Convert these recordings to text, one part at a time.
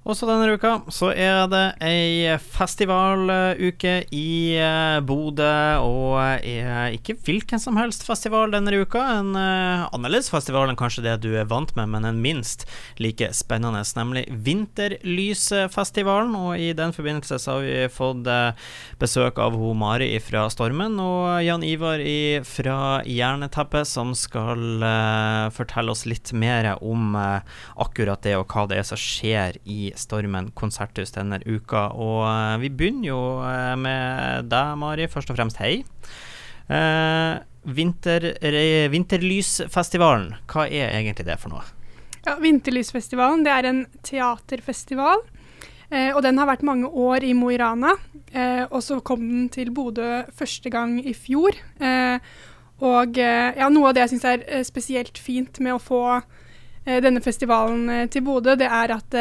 Også denne uka så er det ei festivaluke i uh, Bodø, og er ikke hvilken som helst festival denne uka. En uh, annerledes festival enn kanskje det du er vant med, men en minst like spennende, nemlig Vinterlysfestivalen. Og i den forbindelse så har vi fått uh, besøk av ho Mari fra Stormen og Jan Ivar fra Jerneteppet, som skal fortelle oss litt mer om akkurat det og hva det er som skjer i Stormen konserthus denne uka. Og uh, vi begynner jo uh, med deg, Mari. Først og fremst, hei. Uh, vinter, Vinterlysfestivalen, hva er egentlig det for noe? Ja, Vinterlysfestivalen det er en teaterfestival. Eh, og den har vært mange år i Mo i Rana. Eh, og så kom den til Bodø første gang i fjor. Eh, og ja, noe av det jeg syns er spesielt fint med å få denne festivalen til Bodø, det er at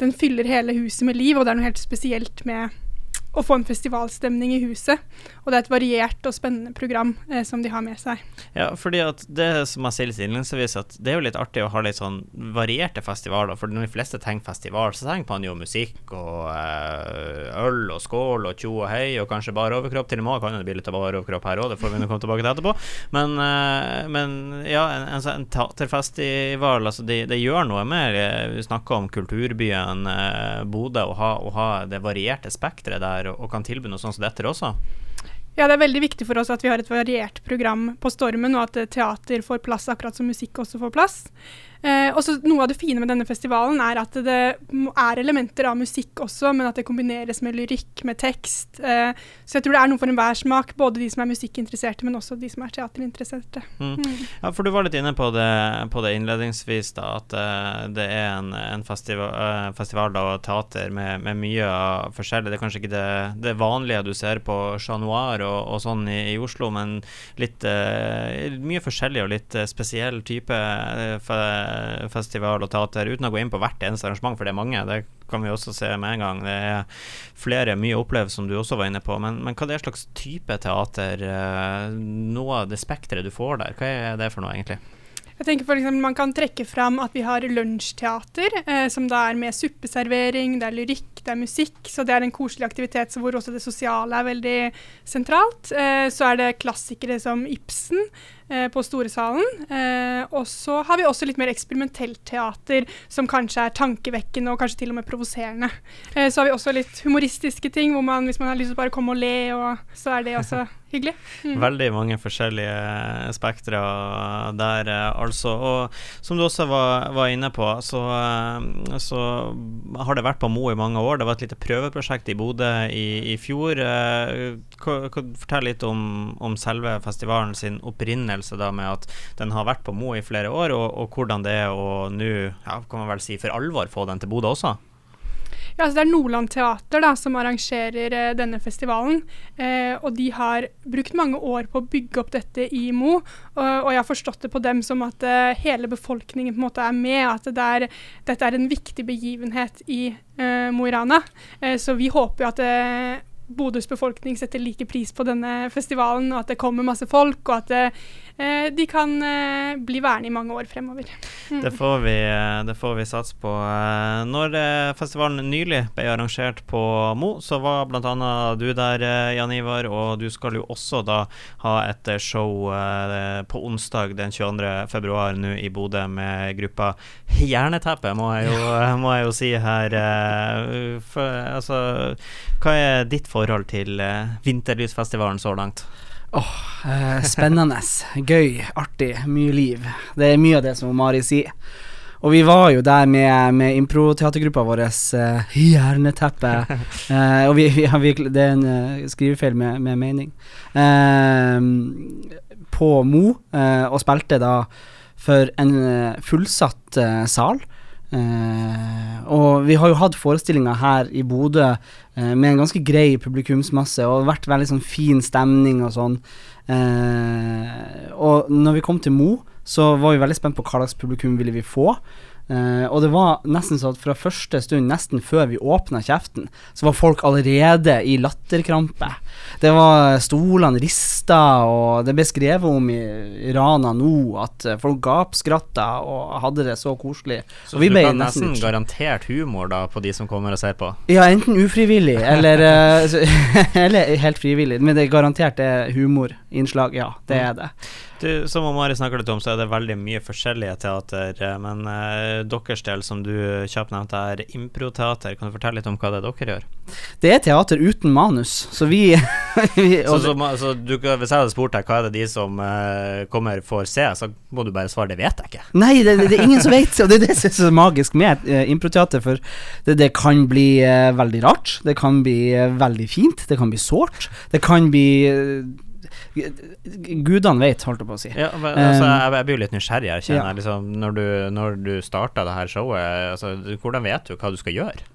den fyller hele huset med liv, og det er noe helt spesielt med å få en festivalstemning i huset. Og det er et variert og spennende program eh, som de har med seg. Ja, fordi at det som jeg sier litt innledningsvis, at det er jo litt artig å ha litt sånn varierte festivaler. For når de fleste tenker festival, så tenker man jo musikk og eh, øl og skål og tjo og hei, og kanskje bare overkropp. Til og med kan det bli litt av bare overkropp her òg, det får vi nå komme tilbake til etterpå. Men, eh, men ja, en, en, en teaterfestival, altså det, de gjør noe med Vi snakker om kulturbyen eh, Bodø, og ha, ha det varierte spekteret der og, og kan tilby noe sånt som dette også? Ja, det er veldig viktig for oss at vi har et variert program på Stormen, og at teater får plass akkurat som musikk også får plass. Eh, også Noe av det fine med denne festivalen er at det er elementer av musikk også, men at det kombineres med lyrikk, med tekst. Eh, så jeg tror det er noe for enhver smak, både de som er musikkinteresserte, men også de som er teaterinteresserte. Mm. Mm. Ja, for du var litt inne på det, på det innledningsvis, da, at uh, det er en, en festival, uh, festival og teater med, med, mye forskjellig. Det er kanskje ikke det, det vanlige du ser på Chat Noir og, og sånn i, i, Oslo, men litt uh, mye forskjellig og litt spesiell type festival og teater, uten å gå inn på hvert eneste arrangement, for det er mange. Det kan vi også se med en gang. Det er flere mye opplevd, som du også var inne på. Men, men hva er det slags type teater? Eh, noe av det spekteret du får der, hva er det for noe, egentlig? Jeg tenker for eksempel Man kan trekke fram at vi har lunsjteater, eh, som da er med suppeservering, det er lyrikk, det er musikk. Så det er en koselig aktivitet hvor også det sosiale er veldig sentralt. Eh, så er det klassikere som Ibsen på Storesalen. Eh, og så har vi også litt mer eksperimentelt teater, som kanskje er tankevekkende og kanskje til og med provoserende. Eh, så har vi også litt humoristiske ting, hvor man hvis man har lyst til å bare komme og le, og så er det også Hyggelig. Mm. Veldig mange forskjellige spektre der, eh, altså. Og som du også var, var inne på, så, eh, så, har det vært på Mo i mange år. Det var et lite prøveprosjekt i Bodø i, i fjor. Eh, fortell litt om, om, selve festivalen sin opprinnelse, da, med at den har vært på Mo i flere år, og, og hvordan det er å nå, ja, kan man vel si, for alvor få den til Bodø også? Ja, altså Det er Nordland Teater da, som arrangerer eh, denne festivalen. Eh, og de har brukt mange år på å bygge opp dette i Mo. Og, og jeg har forstått det på dem som at eh, hele befolkningen på en måte er med. At det er, dette er en viktig begivenhet i eh, Mo i Rana. Eh, så vi håper jo at eh, Bodøs befolkning setter like pris på denne festivalen, og at det kommer masse folk, og at de kan eh, bli værende i mange år fremover. Mm. Det, får vi, eh, det får vi satse på. Eh, når eh, festivalen nylig ble arrangert på Mo, så var bl.a. du der, Jan Ivar, og du skal jo også da ha et show eh, på onsdag den 22. februar nå i Bodø med gruppa Hjerneteppe, må jeg jo, må jeg jo si her. For, altså, hva er ditt forhold til Vinterlysfestivalen så langt? Oh, eh, spennende, gøy, artig, mye liv. Det er mye av det som Mari sier. Og vi var jo der med, med improteatergruppa vår, eh, Jerneteppe. Eh, og vi, vi, vi, det er en uh, skrivefeil med, med mening. på Mo, og spilte da for en fullsatt sal. Uh, og vi har jo hatt forestillinger her i Bodø eh, med en ganske grei publikumsmasse, og vært veldig sånn fin stemning og sånn. Eh, og når vi kom til Mo, så var vi veldig spent på hva slags publikum ville vi få. Eh, og det var nesten sånn at fra første stund, nesten før vi åpna kjeften, så var folk allerede i latterkrampe. Det var stolene rista, og det ble skrevet om i i Rana nå at eh, folk gapskratta og hadde det så koselig. Så Og vi ble nesten nesten garantert humor da på de som kommer og ser på. Ja, enten ufrivillig eller, eh, eller helt frivillig. Men det er garantert det er humorinnslag, ja. Det er det. Du, som Mari snakker litt om, så er det veldig mye forskjellige teater. eh, Men eh, deres del, som du kjapt nevnte, er improteater. Kan du fortelle litt om hva det er dere gjør? Det er teater uten manus, så vi, vi Så, så, så du, hvis jeg hadde spurt deg hva er det de som eh, kommer får se, så må du bare svare det vet jeg ikke. Nei, det, det er ingen som vet, og det er det som er så magisk med eh, improteater. For det, det kan bli eh, veldig rart, det kan bli eh, veldig fint, det kan bli sårt. Det kan bli Gudene vet, holdt jeg på å si. Ja, men, altså, Um, jeg, jeg blir jo litt nysgjerrig, jeg kjenner ja. Liksom, når du, når du starta det her showet, altså, hvordan vet du hva du skal gjøre?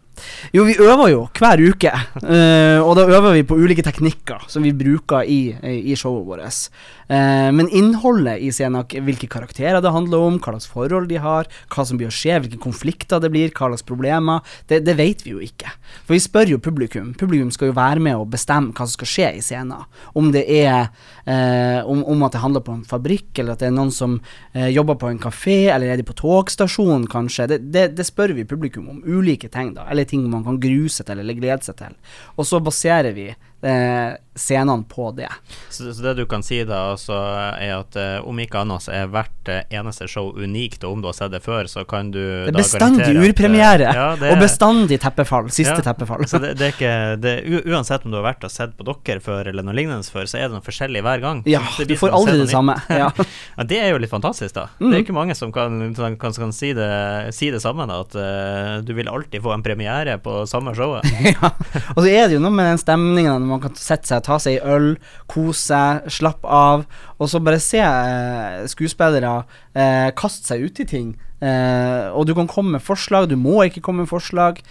Jo, vi øver jo hver uke, Uh, og da øver vi på ulike teknikker som vi bruker i, i showet vårt. Uh, men innholdet i scenen, hvilke karakterer det handler om, hva slags forhold de har, hva som blir å skje, hvilke konflikter det blir, hva slags problemer, det, det vet vi jo ikke. For vi spør jo publikum. Publikum skal jo være med og bestemme hva som skal skje i scenen. Om det er uh, om, om at det handler på en fabrikk, eller at det er noen som jobber på en kafé, eller er de på togstasjonen, kanskje. Det, det, det spør vi publikum om. Ulike ting, da. Eller ting man kan grue seg til, eller glede seg til. Og så baserer vi eh, scenene på det. Så, så det du kan si da, altså, er at eh, om ikke annet så er hvert eh, eneste show unikt, og om du har sett det før, så kan du Det er da bestandig garantere at, eh, urpremiere, ja, og bestandig teppefall. Siste Ja, teppefall. Så det, det er ikke det, Uansett om du har vært og sett på dere før, eller noe lignende før, så er det noe forskjellig hver gang. ja, du får aldri det samme. Ja. Ja, Det er jo litt fantastisk, da. Mm. Det er ikke mange som kan, kan, kan, kan si, det, si det samme, da. At eh, du vil alltid få en premiere på samme showet. ja. Og så er det jo noe med den stemninga man kan sette seg, ta seg en øl, kose seg, slappe av, og så bare se eh, skuespillere eh, kaste seg ut i ting. Eh, og du kan komme med forslag, du må ikke komme med forslag.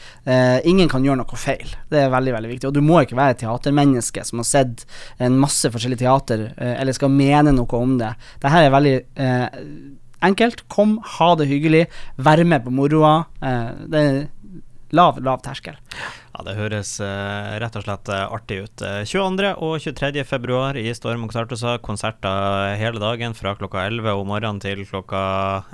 Ingen kan gjøre noe feil. Det er veldig veldig viktig. Og du må ikke være et teatermenneske som har sett en masse forskjellig teater, eller skal mene noe om det. Dette er veldig enkelt. Kom, ha det hyggelig, vær med på moroa. Eh, det er lav, lav terskel. Ja, det høres eh, rett og slett eh, artig ut. Eh, 22. og 23. februar i Storm Konserthuset. Konserter hele dagen fra klokka 11 om morgenen til klokka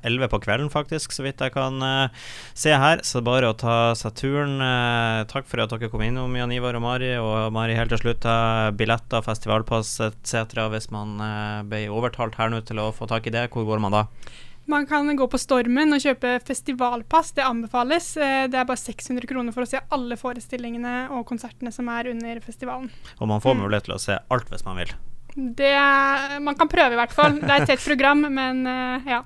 11 på kvelden, faktisk, så vidt jeg kan eh, se her. Så bare å ta seg turen. Eh, takk for at dere kom innom, Jan Ivar og Mari. Og Mari, helt til slutt, eh, billetter, festivalpass etc. Hvis man eh, ble overtalt her nå til å få tak i det, hvor går man da? Man kan gå på Stormen og kjøpe festivalpass, det anbefales. Eh, Det er bare 600 kroner for å se alle forestillingene og konsertene som er under festivalen. Og man får Mm. mulighet til å se alt hvis man vil. Det Man kan prøve i hvert fall. Det er et tett program, men eh, ja.